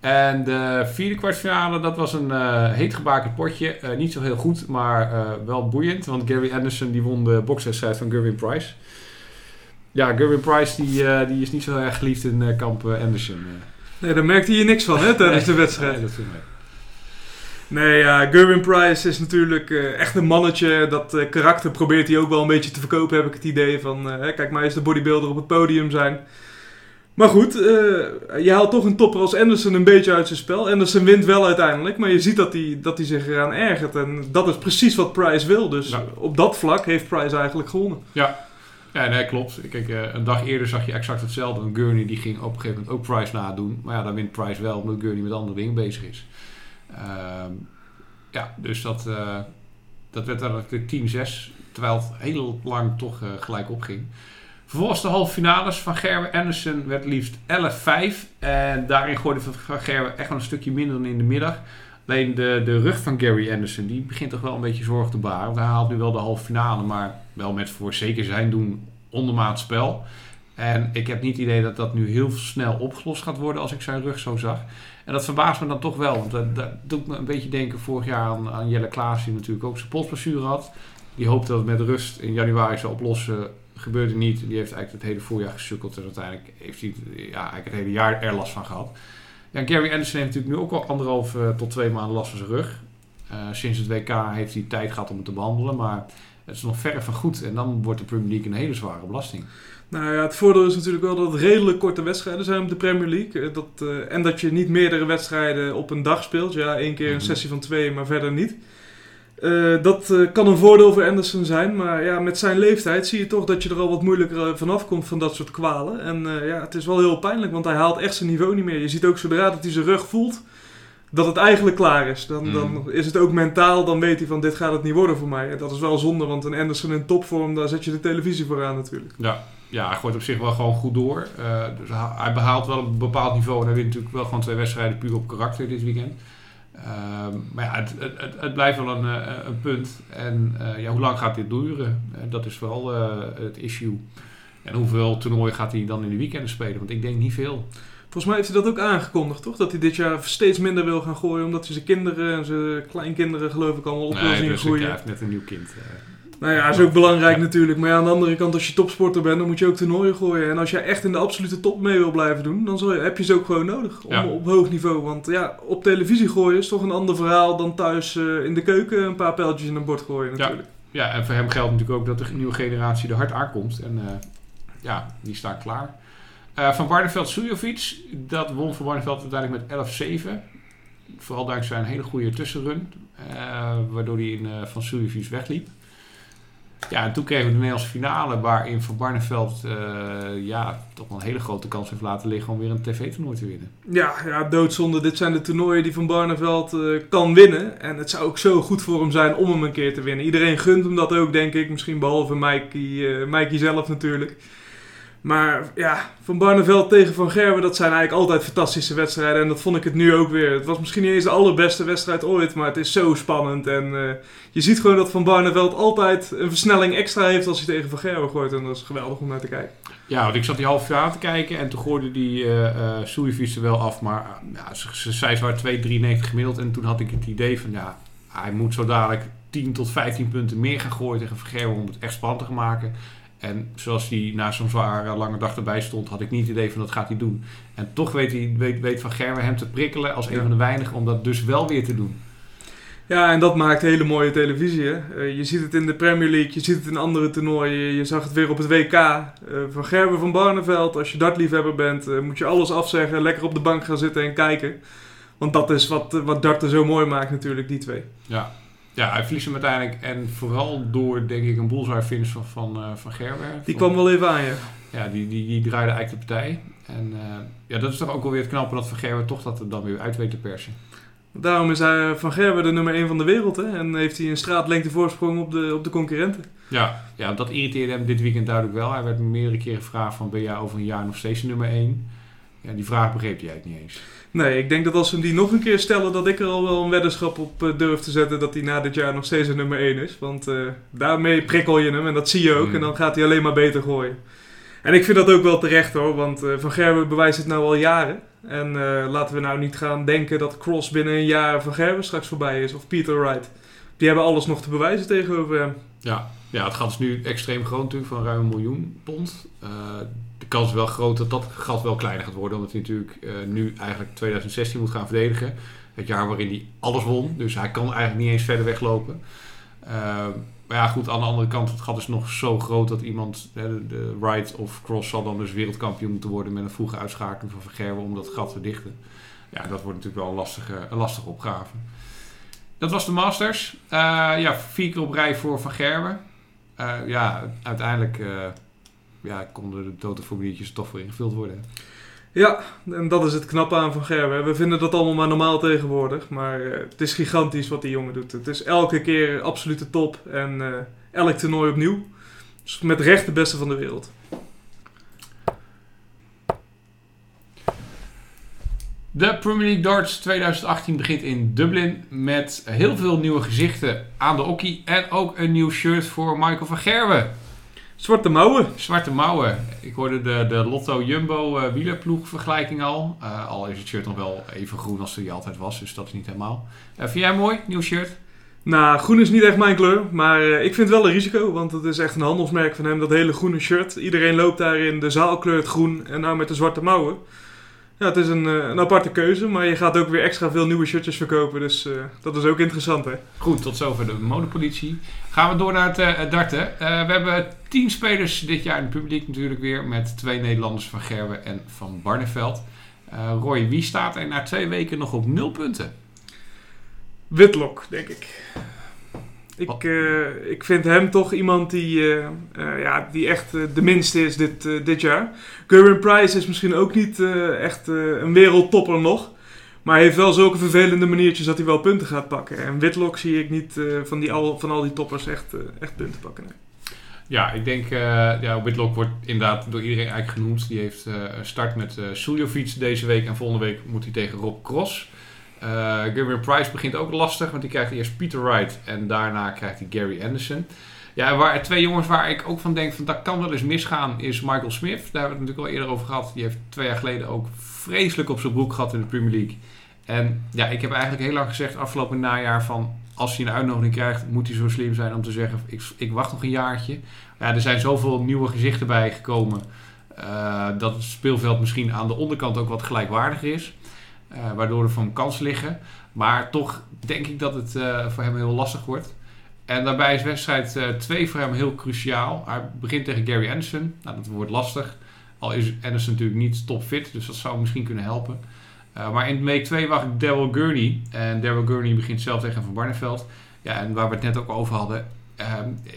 En de vierde kwartfinale, dat was een eh heet gebakerd potje. Eh, niet zo heel goed, maar eh, wel boeiend. Want Gary Anderson die won de bokswedstrijd van Gerwin Price. Ja, Gerwin Price die, eh, die is niet zo erg geliefd in eh, kamp eh, Anderson. Nee, daar merkte je niks van hè, tijdens de wedstrijd. Nee, dat viel mee. Nee, ja, Gerwin Price is natuurlijk echt een mannetje. Dat karakter probeert hij ook wel een beetje te verkopen, heb ik het idee. Van, hè, kijk, maar eens de bodybuilder op het podium zijn. Maar goed, je haalt toch een topper als Anderson een beetje uit zijn spel. Anderson wint wel uiteindelijk, maar je ziet dat hij, dat hij zich eraan ergert. En dat is precies wat Price wil. Dus Ja. op dat vlak heeft Price eigenlijk gewonnen. Ja, nee, klopt. Kijk, eh, een dag eerder zag je exact hetzelfde. En Gurney die ging op een gegeven moment ook Price nadoen. Maar ja, dan wint Price wel omdat Gurney met andere dingen bezig is. Ehm, ja, dus dat, eh, dat werd de 10-6. Terwijl het heel lang toch eh, gelijk opging. Vervolgens de halve finales van Gerwe Anderson werd liefst 11-5. En daarin gooide Van Gerwe echt wel een stukje minder dan in de middag. Alleen de, de rug van Gary Anderson, die begint toch wel een beetje zorg te baren. Want hij haalt nu wel de halve finale, maar wel met voor zeker zijn doen ondermaat spel. En ik heb niet het idee dat dat nu heel snel opgelost gaat worden als ik zijn rug zo zag. En dat verbaast me dan toch wel, want dat, dat doet me een beetje denken vorig jaar aan, aan Jelle Klaas, die natuurlijk ook zijn polsblessure had. Die hoopte dat het met rust in januari zou oplossen. Gebeurde niet. Die heeft eigenlijk het hele voorjaar gesukkeld. En uiteindelijk heeft hij ja, eigenlijk het hele jaar er last van gehad. Ja, Gary Anderson heeft natuurlijk nu ook al anderhalf eh, tot twee maanden last van zijn rug. Eh, sinds het WK heeft hij tijd gehad om het te behandelen. Maar het is nog verre van goed. En dan wordt de Premier League een hele zware belasting. Nou ja, het voordeel is natuurlijk wel dat het redelijk korte wedstrijden zijn op de Premier League. Eh, Dat, eh, en dat je niet meerdere wedstrijden op een dag speelt. Ja, één keer een Mhm. sessie van twee, maar verder niet. Eh, dat kan een voordeel voor Anderson zijn. Maar ja, met zijn leeftijd zie je toch dat je er al wat moeilijker vanaf komt van dat soort kwalen. En ja, het is wel heel pijnlijk, want hij haalt echt zijn niveau niet meer. Je ziet ook zodra dat hij zijn rug voelt, dat het eigenlijk klaar is. Dan, Mhm. dan is het ook mentaal, dan weet hij van dit gaat het niet worden voor mij. En dat is wel zonde, want een Anderson in topvorm, daar zet je de televisie voor aan natuurlijk. Ja, ja hij gooit op zich wel gewoon goed door. Eh, dus hij behaalt wel een bepaald niveau. En hij wint natuurlijk wel gewoon twee wedstrijden puur op karakter dit weekend. Ehm, maar ja, het, het, het, het blijft wel een, eh, een punt. En eh, ja, hoe lang gaat dit duren? Dat is vooral het issue. En hoeveel toernooien gaat hij dan in de weekenden spelen? Want ik denk niet veel. Volgens mij heeft hij dat ook aangekondigd, toch? Dat hij dit jaar steeds minder wil gaan gooien, omdat hij zijn kinderen en zijn kleinkinderen, geloof ik, allemaal op wil zien dus groeien. hij heeft net een nieuw kind. eh. Nou ja, dat is ook belangrijk natuurlijk. Maar ja, aan de andere kant, als je topsporter bent, dan moet je ook toernooien gooien. En als jij echt in de absolute top mee wil blijven doen, dan je, heb je ze ook gewoon nodig. Om, Ja. Op hoog niveau. Want ja, op televisie gooien is toch een ander verhaal dan thuis eh, in de keuken een paar pijltjes in een bord gooien natuurlijk. Ja, en voor hem geldt natuurlijk ook dat de nieuwe generatie er hard aankomt. En eh, ja, die staan klaar. Eh, van Barneveld Sujovic, dat won Van Barneveld uiteindelijk met 11-7. Vooral dankzij een hele goede tussenrun. eh, waardoor hij in, eh, van Sujovic wegliep. Ja, en toen kregen we de Nederlandse finale waarin Van Barneveld ja, toch wel een hele grote kans heeft laten liggen om weer een tv-toernooi te winnen. Ja, ja, doodzonde. Dit zijn de toernooien die Van Barneveld kan winnen. En het zou ook zo goed voor hem zijn om hem een keer te winnen. Iedereen gunt hem dat ook, denk ik. Misschien behalve Mikey, Mikey zelf natuurlijk. Maar ja, Van Barneveld tegen Van Gerwen, dat zijn eigenlijk altijd fantastische wedstrijden. En dat vond ik het nu ook weer. Het was misschien niet eens de allerbeste wedstrijd ooit, maar het is zo spannend. En eh, je ziet gewoon dat Van Barneveld altijd een versnelling extra heeft als hij tegen Van Gerwen gooit. En dat is geweldig om naar te kijken. Ja, want ik zat die half finale te kijken en toen gooide die Sujovic er wel af. Maar eh, ja, ze, ze zei ze waren 2,93 gemiddeld. En toen had ik het idee van ja, hij moet zo dadelijk 10 tot 15 punten meer gaan gooien tegen Vergerwe om het echt spannend te maken. En zoals hij na zo'n zware lange dag erbij stond, had ik niet het idee van dat gaat hij doen. En toch weet, hij, weet, weet Van Gerwen hem te prikkelen als een van de weinigen om dat dus wel weer te doen. Ja, en dat maakt hele mooie televisie. Hè? Eh, je ziet het in de Premier League, je ziet het in andere toernooien. Je zag het weer op het WK. Eh, van Gerben van Barneveld, als je dartliefhebber bent, eh, moet je alles afzeggen. Lekker op de bank gaan zitten en kijken. Want dat is wat, wat darten zo mooi maakt natuurlijk, die twee. Ja. Ja, hij verliest hem uiteindelijk. En vooral door, denk ik, een bullseye finish van, van, eh, van Gerber. Die kwam wel even aan je. Ja, die, die, die draaide eigenlijk de partij. En eh, ja, dat is toch ook wel weer het knappe dat Van Gerwen toch dat er dan weer uit weet te persen. Daarom is hij Van Gerben de nummer 1 van de wereld. Hè? En heeft hij een straatlengte voorsprong op de, op de concurrenten. Ja. ja, dat irriteerde hem dit weekend duidelijk wel. Hij werd meerdere keren gevraagd van ben jij over een jaar nog steeds de nummer 1? Ja, die vraag begreep hij eigenlijk niet eens. Nee, ik denk dat als ze hem die nog een keer stellen, dat ik er al wel een weddenschap op eh, durf te zetten dat hij na dit jaar nog steeds een nummer 1 is. Want eh, daarmee prikkel je hem en dat zie je ook. Mm. En dan gaat hij alleen maar beter gooien. En ik vind dat ook wel terecht hoor, want eh, Van Gerwen bewijst het nou al jaren. En laten we nou niet gaan denken dat Cross binnen een jaar Van Gerwen straks voorbij is. Of Peter Wright. Die hebben alles nog te bewijzen tegenover hem. Ja, ja het gat is nu extreem groot natuurlijk, van ruim een miljoen pond. De kans is wel groot dat dat gat wel kleiner gaat worden. Omdat hij natuurlijk eh, nu eigenlijk 2016 moet gaan verdedigen. Het jaar waarin hij alles won. Dus hij kan eigenlijk niet eens verder weglopen. Eh, maar ja, goed, aan de andere kant, het gat is nog zo groot dat iemand, de, Wright of Cross zal dan dus wereldkampioen moeten worden met een vroege uitschakeling van Vergerwe om dat gat te dichten. Ja, dat wordt natuurlijk wel een lastige, een lastige opgave. Dat was de Masters. Eh, ja, vier keer op rij voor Van Gerwen. Eh, ja, uiteindelijk ja, konden de totenformuliertjes toch voor ingevuld worden. Ja, en dat is het knappe aan Van Gerwen. We vinden dat allemaal maar normaal tegenwoordig. Maar eh, het is gigantisch wat die jongen doet. Het is elke keer absolute top. En eh, elk toernooi opnieuw. Dus met recht de beste van de wereld. De Premier League Darts 2018 begint in Dublin met heel veel nieuwe gezichten aan de okkie. En ook een nieuw shirt voor Michael van Gerwen. Zwarte mouwen. Zwarte mouwen. Ik hoorde de, de Lotto Jumbo eh, wielerploeg vergelijking al. Eh, al is het shirt nog wel even groen als die altijd was, dus dat is niet helemaal. Eh, vind jij mooi, nieuw shirt? Nou, groen is niet echt mijn kleur. Maar ik vind het wel een risico. Want het is echt een handelsmerk van hem. Dat hele groene shirt. Iedereen loopt daarin. De zaal kleurt groen. En nou met de zwarte mouwen. Ja, het is een, eh, een aparte keuze. Maar je gaat ook weer extra veel nieuwe shirtjes verkopen. Dus eh, dat is ook interessant hè. Goed, tot zover de modepolitie. Gaan we door naar het, eh, darten. We hebben tien spelers dit jaar in het publiek natuurlijk weer. Met twee Nederlanders van Gerwen en van Barneveld. Roy, wie staat er na twee weken nog op nul punten? Whitlock, denk ik. Ik, Wat? eh, ik vind hem toch iemand die, eh, eh, ja, die echt de minste is dit, dit jaar. Gerwin Price is misschien ook niet echt een wereldtopper nog. Maar hij heeft wel zulke vervelende maniertjes dat hij wel punten gaat pakken. En Whitlock zie ik niet van, die al, van al die toppers echt, echt punten pakken. nee. Ja, ik denk, ja, Whitlock wordt inderdaad door iedereen eigenlijk genoemd. Die heeft een start met eh Suljovic deze week en volgende week moet hij tegen Rob Cross. Eh Gerwin Price begint ook lastig, want die krijgt eerst Peter Wright en daarna krijgt hij Gary Anderson. Ja, waar, twee jongens waar ik ook van denk, van dat kan wel eens misgaan, is Michael Smith. Daar hebben we het natuurlijk al eerder over gehad. Die heeft twee jaar geleden ook vreselijk op zijn broek gehad in de Premier League. En ja, ik heb eigenlijk heel lang gezegd afgelopen najaar van... als hij een uitnodiging krijgt, moet hij zo slim zijn om te zeggen: ik, ik wacht nog een jaartje. Ja, er zijn zoveel nieuwe gezichten bij gekomen. eh, dat het speelveld misschien aan de onderkant ook wat gelijkwaardiger is. Eh, waardoor er voor hem kansen liggen. Maar toch denk ik dat het eh, voor hem heel lastig wordt. En daarbij is wedstrijd 2 voor hem heel cruciaal. Hij begint tegen Gary Anderson. Nou, dat wordt lastig. Al is Anderson natuurlijk niet topfit, dus dat zou misschien kunnen helpen. Maar in week 2 wacht Daryl Gurney. En Daryl Gurney begint zelf tegen Van Barneveld. Ja, en waar we het net ook over hadden. Uh,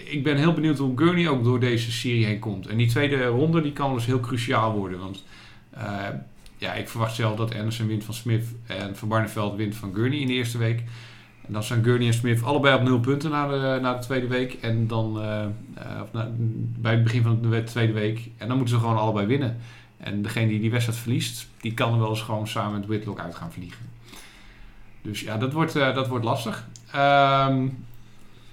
ik ben heel benieuwd hoe Gurney ook door deze serie heen komt. En die tweede ronde die kan dus heel cruciaal worden. Want ja, ik verwacht zelf dat Anderson wint van Smith en Van Barneveld wint van Gurney in de eerste week. En dan zijn Gurney en Smith allebei op nul punten na de, na de tweede week. En dan uh, na, bij het begin van de tweede week. En dan moeten ze gewoon allebei winnen. En degene die die wedstrijd verliest, die kan er wel eens gewoon samen met Whitlock uit gaan vliegen. Dus ja, dat wordt, uh, dat wordt lastig. Um,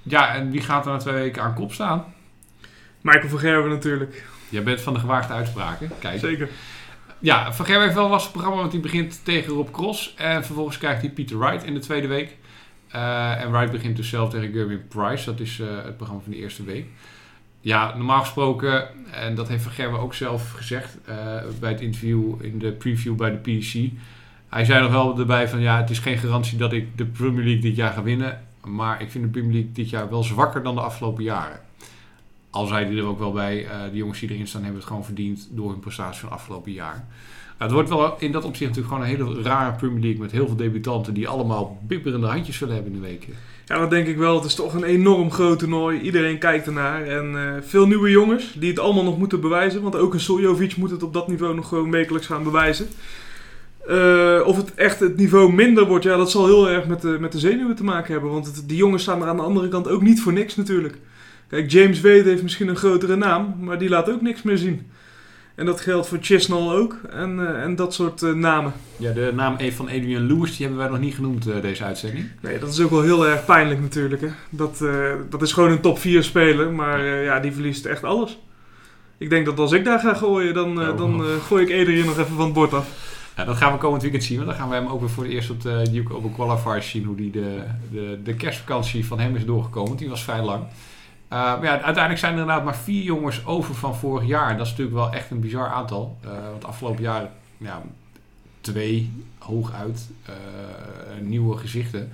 ja, en wie gaat er na twee weken aan kop staan? Michael van Gerwen natuurlijk. Jij bent van de gewaagde uitspraken. Kijk. Zeker. Ja, Van wel een lastig programma, want hij begint tegen Rob Cross. En vervolgens krijgt hij Peter Wright in de tweede week. Uh, en Wright begint dus zelf tegen Gerwin Price. Dat is uh, het programma van de eerste week. Ja, normaal gesproken, en dat heeft Van Gerwen ook zelf gezegd uh, bij het interview in de preview bij de PDC. Hij zei nog wel erbij van ja, het is geen garantie dat ik de Premier League dit jaar ga winnen. Maar ik vind de Premier League dit jaar wel zwakker dan de afgelopen jaren. Al zei hij er ook wel bij, uh, de jongens die erin staan hebben het gewoon verdiend door hun prestatie van afgelopen jaar. het wordt wel in dat opzicht natuurlijk gewoon een hele rare Premier League met heel veel debutanten die allemaal bibberende handjes zullen hebben in de weken. Ja, dat denk ik wel. Het is toch een enorm groot toernooi. Iedereen kijkt ernaar. En uh, veel nieuwe jongens die het allemaal nog moeten bewijzen. Want ook een Soljovic moet het op dat niveau nog gewoon wekelijks gaan bewijzen. Uh, of het echt het niveau minder wordt, ja, dat zal heel erg met de, met de zenuwen te maken hebben. Want het, die jongens staan er aan de andere kant ook niet voor niks natuurlijk. Kijk, James Wade heeft misschien een grotere naam, maar die laat ook niks meer zien. En dat geldt voor Chisnall ook en, uh, en dat soort uh, namen. Ja, de naam van Adrian Lewis die hebben wij nog niet genoemd uh, deze uitzending. Nee, dat is ook wel heel erg pijnlijk natuurlijk. Hè? Dat, dat is gewoon een top 4 speler, maar ja, die verliest echt alles. Ik denk dat als ik daar ga gooien, dan, Oh. dan gooi ik Adrian nog even van het bord af. Ja, dat gaan we komend weekend zien. Want dan gaan we hem ook weer voor het eerst op de Duke Open Qualifiers zien. Hoe die de, de, de kerstvakantie van hem is doorgekomen. Die was vrij lang. Uh, maar ja, uiteindelijk zijn er inderdaad maar vier jongens over van vorig jaar. Dat is natuurlijk wel echt een bizar aantal. Uh, want afgelopen jaar ja, twee hooguit uh, nieuwe gezichten.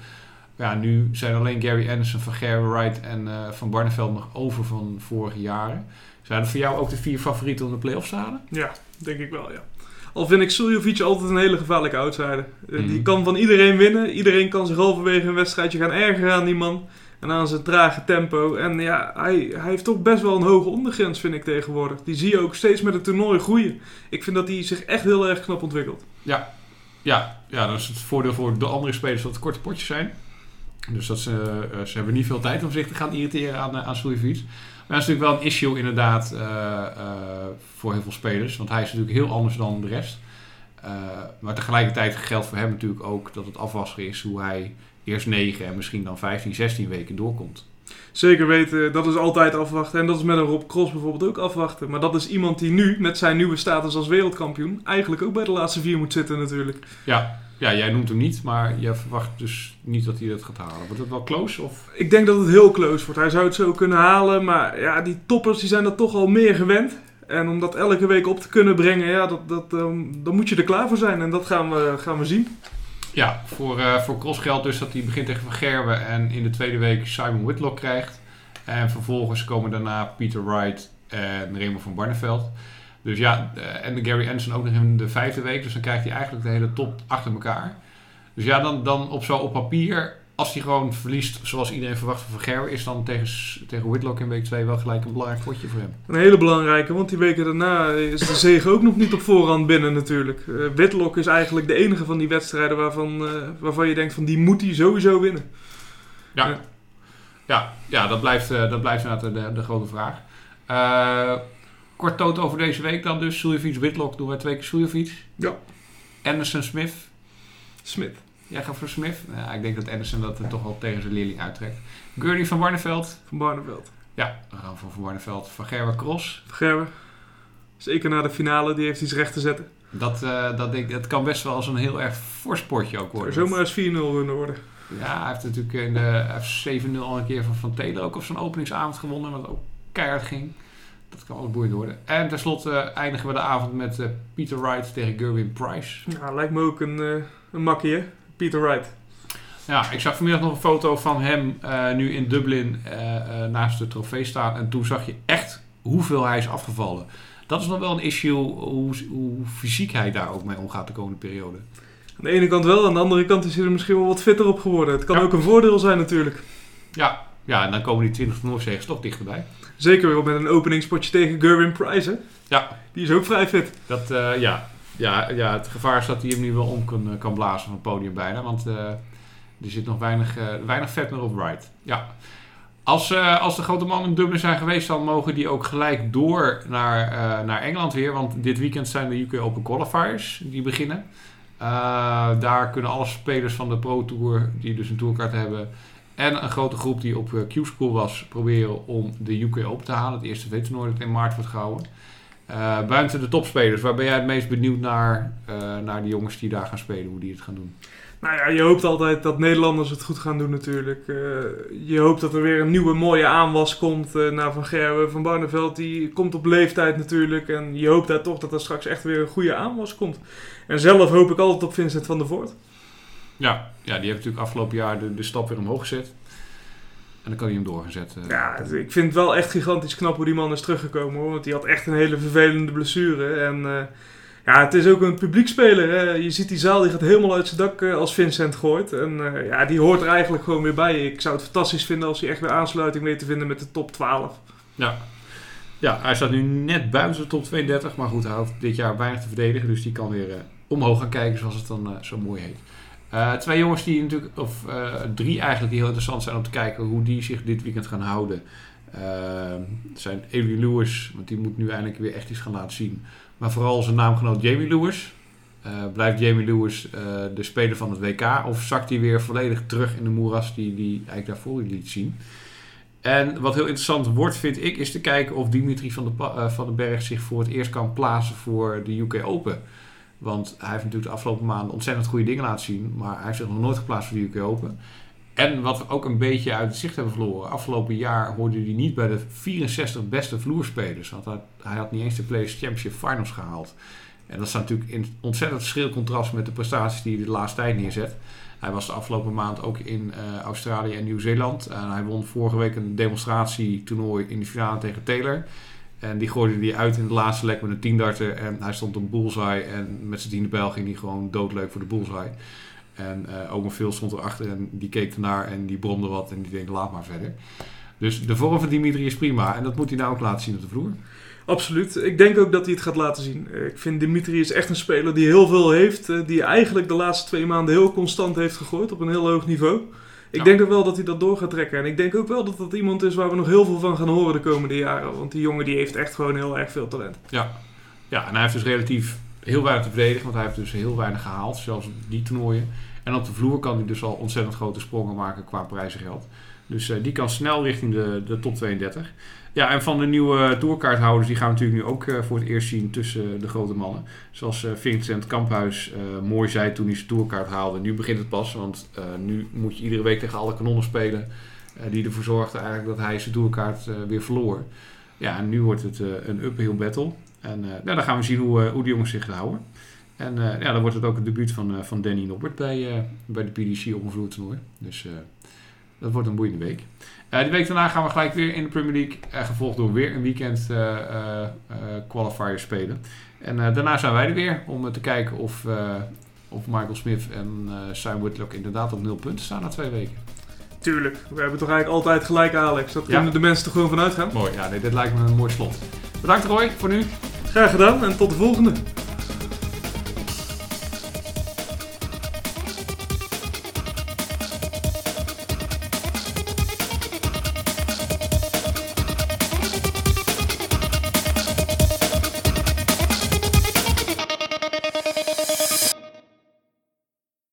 Ja, nu zijn alleen Gary Anderson, Van Gerwen, Wright en Van Barneveld nog over van vorige jaren. Zijn dat voor jou ook de vier favorieten om de play-offs te halen? Ja, denk ik wel, ja. Al vind ik Suljovic altijd een hele gevaarlijke outsider. Mm. Die kan van iedereen winnen. Iedereen kan zich halverwege een wedstrijdje gaan ergeren aan die man. En aan zijn trage tempo. En ja, hij, hij heeft toch best wel een hoge ondergrens, vind ik tegenwoordig. Die zie je ook steeds met het toernooi groeien. Ik vind dat hij zich echt heel erg knap ontwikkelt. Ja, ja, ja dat is het voordeel voor de andere spelers dat het korte potjes zijn. Dus dat ze, uh, ze hebben niet veel tijd om zich te gaan irriteren aan, uh, aan. Maar dat is natuurlijk wel een issue inderdaad uh, voor heel veel spelers. Want hij is natuurlijk heel anders dan de rest. Uh, maar tegelijkertijd geldt voor hem natuurlijk ook dat het afwassen is hoe hij eerst 9 en misschien dan 15, 16 weken doorkomt. Zeker weten, dat is altijd afwachten. En dat is met een Rob Cross bijvoorbeeld ook afwachten. Maar dat is iemand die nu, met zijn nieuwe status als wereldkampioen, eigenlijk ook bij de laatste vier moet zitten natuurlijk. Ja, ja jij noemt hem niet, maar je verwacht dus niet dat hij dat gaat halen. Wordt het wel close? Of? Ik denk dat het heel close wordt. Hij zou het zo kunnen halen, maar ja, die toppers die zijn dat toch al meer gewend. En om dat elke week op te kunnen brengen, ja, dat, dat, um, dan moet je er klaar voor zijn. En dat gaan we, gaan we zien. Ja, voor, uh, voor Cross dus dat hij begint tegen Van en in de tweede week Simon Whitlock krijgt. En vervolgens komen daarna Peter Wright en Raymond van Barneveld. Dus ja, uh, en Gary Anderson ook nog in de vijfde week. Dus dan krijgt hij eigenlijk de hele top achter elkaar. Dus ja, dan, dan op zo op papier, als hij gewoon verliest zoals iedereen verwacht van Gerwen, is dan tegen, tegen Whitlock in week 2 wel gelijk een belangrijk potje voor hem. Een hele belangrijke, want die weken daarna is de zege ook nog niet op voorhand binnen natuurlijk. Uh, Whitlock is eigenlijk de enige van die wedstrijden waarvan, uh, waarvan je denkt van die moet hij sowieso winnen. Ja, ja. ja, ja dat, blijft, uh, dat blijft inderdaad de, de grote vraag. Kort toot over deze week dan dus. Suljovic, Whitlock doen wij twee keer Suljovic. Ja. Anderson, Smith. Smith. Jij gaat voor Smith? Ja, ik denk dat Anderson dat er toch wel tegen zijn leerling uittrekt. Gurney van Barneveld. Van Barneveld. Ja, we gaan voor Van Barneveld. Van Gerber Cross. Gerber. Zeker na de finale, die heeft iets recht te zetten. Dat, uh, dat, denk, dat kan best wel als een heel erg fors potje ook worden. Zomaar eens 4-0 kunnen worden. Ja, hij heeft natuurlijk in de hij heeft 7-0 al een keer van Van Taylor ook op zijn openingsavond gewonnen. Wat ook keihard ging. Dat kan ook boeiend worden. En tenslotte eh, eindigen we de avond met eh, Peter Wright tegen Gerwin Price. Ja, lijkt me ook een, eh, een makkie, hè? Peter Wright. Ja, ik zag vanmiddag nog een foto van hem eh, nu in Dublin eh, eh, naast de trofee staan. En toen zag je echt hoeveel hij is afgevallen. Dat is nog wel een issue, hoe, hoe fysiek hij daar ook mee omgaat de komende periode. Aan de ene kant wel, aan de andere kant is hij er misschien wel wat fitter op geworden. Het kan Ja. ook een voordeel zijn natuurlijk. Ja, ja en dan komen die 20 Noorzegens toch dichterbij. Zeker weer met een openingspotje tegen Gerwin Price, hè? Ja. Die is ook vrij fit. Dat, ja. Ja, ja, het gevaar is dat hij hem nu wel om kan, kan blazen van het podium bijna. Want eh, er zit nog weinig, eh, weinig vet meer op Wright. Ja. Als, eh, als de grote mannen in Dublin zijn geweest, dan mogen die ook gelijk door naar, eh, naar Engeland weer. Want dit weekend zijn de UK Open Qualifiers die beginnen. Eh, daar kunnen alle spelers van de Pro Tour, die dus een tourkaart hebben... en een grote groep die op eh, Q-School was, proberen om de UK Open te halen. Het eerste V-toernooi dat in maart wordt gehouden. Eh, buiten de topspelers, waar ben jij het meest benieuwd naar, eh, naar de jongens die daar gaan spelen, hoe die het gaan doen? Nou ja, je hoopt altijd dat Nederlanders het goed gaan doen natuurlijk. Eh, je hoopt dat er weer een nieuwe mooie aanwas komt naar Van Gerwen. Van Barneveld die komt op leeftijd natuurlijk. En je hoopt daar toch dat er straks echt weer een goede aanwas komt. En zelf hoop ik altijd op Vincent van der Voort. Ja, ja die heeft natuurlijk afgelopen jaar de, de stap weer omhoog gezet. En dan kan hij hem doorgezet. eh. Ja, het- ik vind het wel echt gigantisch knap hoe die man is teruggekomen hoor. Want die had echt een hele vervelende blessure. En eh, ja, het is ook een publiekspeler. Hè. Je ziet die zaal, die gaat helemaal uit zijn dak eh, als Vincent gooit. En eh, ja, die hoort er eigenlijk gewoon weer bij. Ik zou het fantastisch vinden als hij echt weer aansluiting weet te vinden met de top 12. Ja. ja, hij staat nu net buiten de top 32. Maar goed, hij hoeft dit jaar weinig te verdedigen. Dus die kan weer omhoog gaan kijken, zoals het dan zo mooi heet. Eh, twee jongens die natuurlijk, of eh, drie eigenlijk, die heel interessant zijn om te kijken hoe die zich dit weekend gaan houden. Eh, zijn Avery Lewis, want die moet nu eindelijk weer echt iets gaan laten zien. Maar vooral zijn naamgenoot Jamie Lewis. Blijft Jamie Lewis de speler van het WK? Of zakt hij weer volledig terug in de moeras die hij eigenlijk daarvoor liet zien? En wat heel interessant wordt, vind ik, is te kijken of Dimitri van, de van den Berg zich voor het eerst kan plaatsen voor de UK Open. Want hij heeft natuurlijk de afgelopen maanden ontzettend goede dingen laten zien, maar hij heeft zich nog nooit geplaatst voor de UK Open. En wat we ook een beetje uit het zicht hebben verloren. Afgelopen jaar hoorde hij niet bij de 64 beste vloerspelers. Want hij, had niet eens de Players Championship Finals gehaald. En dat staat natuurlijk in ontzettend schril contrast met de prestaties die hij de laatste tijd neerzet. Hij was de afgelopen maand ook in eh, Australië en Nieuw-Zeeland. En hij won vorige week een demonstratietoernooi in de finale tegen Taylor. En die gooide hij uit in de laatste lek met een tiendarter. En hij stond op bullseye. En met zijn tiende bijl ging hij gewoon doodleuk voor de bullseye. En eh Omer Phil stond erachter en die keek ernaar en die bromde wat. En die denkt, laat maar verder. Dus de vorm van Dimitri is prima. En dat moet hij nou ook laten zien op de vloer. Absoluut. Ik denk ook dat hij het gaat laten zien. Ik vind Dimitri is echt een speler die heel veel heeft. eh, Die eigenlijk de laatste twee maanden heel constant heeft gegooid op een heel hoog niveau. Ik Ja. denk ook wel dat hij dat door gaat trekken. En ik denk ook wel dat dat iemand is waar we nog heel veel van gaan horen de komende jaren. Want die jongen die heeft echt gewoon heel erg veel talent. Ja, en hij heeft dus relatief heel weinig te verdedigen. Want hij heeft dus heel weinig gehaald. Zelfs die toernooien. En op de vloer kan hij dus al ontzettend grote sprongen maken qua prijzengeld. Dus eh, die kan snel richting de, de top 32. Ja, en van de nieuwe tourkaarthouders, die gaan we natuurlijk nu ook eh, voor het eerst zien tussen de grote mannen. Zoals eh, Vincent Kamphuis eh, mooi zei toen hij zijn tourkaart haalde. Nu begint het pas, want eh, nu moet je iedere week tegen alle kanonnen spelen. eh, die ervoor zorgden eigenlijk dat hij zijn tourkaart eh, weer verloor. Ja, en nu wordt het eh, een uphill battle. En eh, nou, dan gaan we zien hoe, eh, hoe die jongens zich houden. En eh, ja, dan wordt het ook het debuut van, eh, van Danny Norbert bij, eh, bij de PDC op een vloertoernooi. Dus dat wordt een boeiende week. De week daarna gaan we gelijk weer in de Premier League. gevolgd door weer een weekend qualifier spelen. En daarna zijn wij er weer om te kijken of, of Michael Smith en Sam Whitlock inderdaad op nul punten staan na twee weken. Tuurlijk, we hebben toch eigenlijk altijd gelijk Alex. Dat Ja. kunnen de mensen er gewoon van uitgaan. Mooi, ja, nee, dit lijkt me een mooi slot. Bedankt Roy voor nu. Graag gedaan en tot de volgende.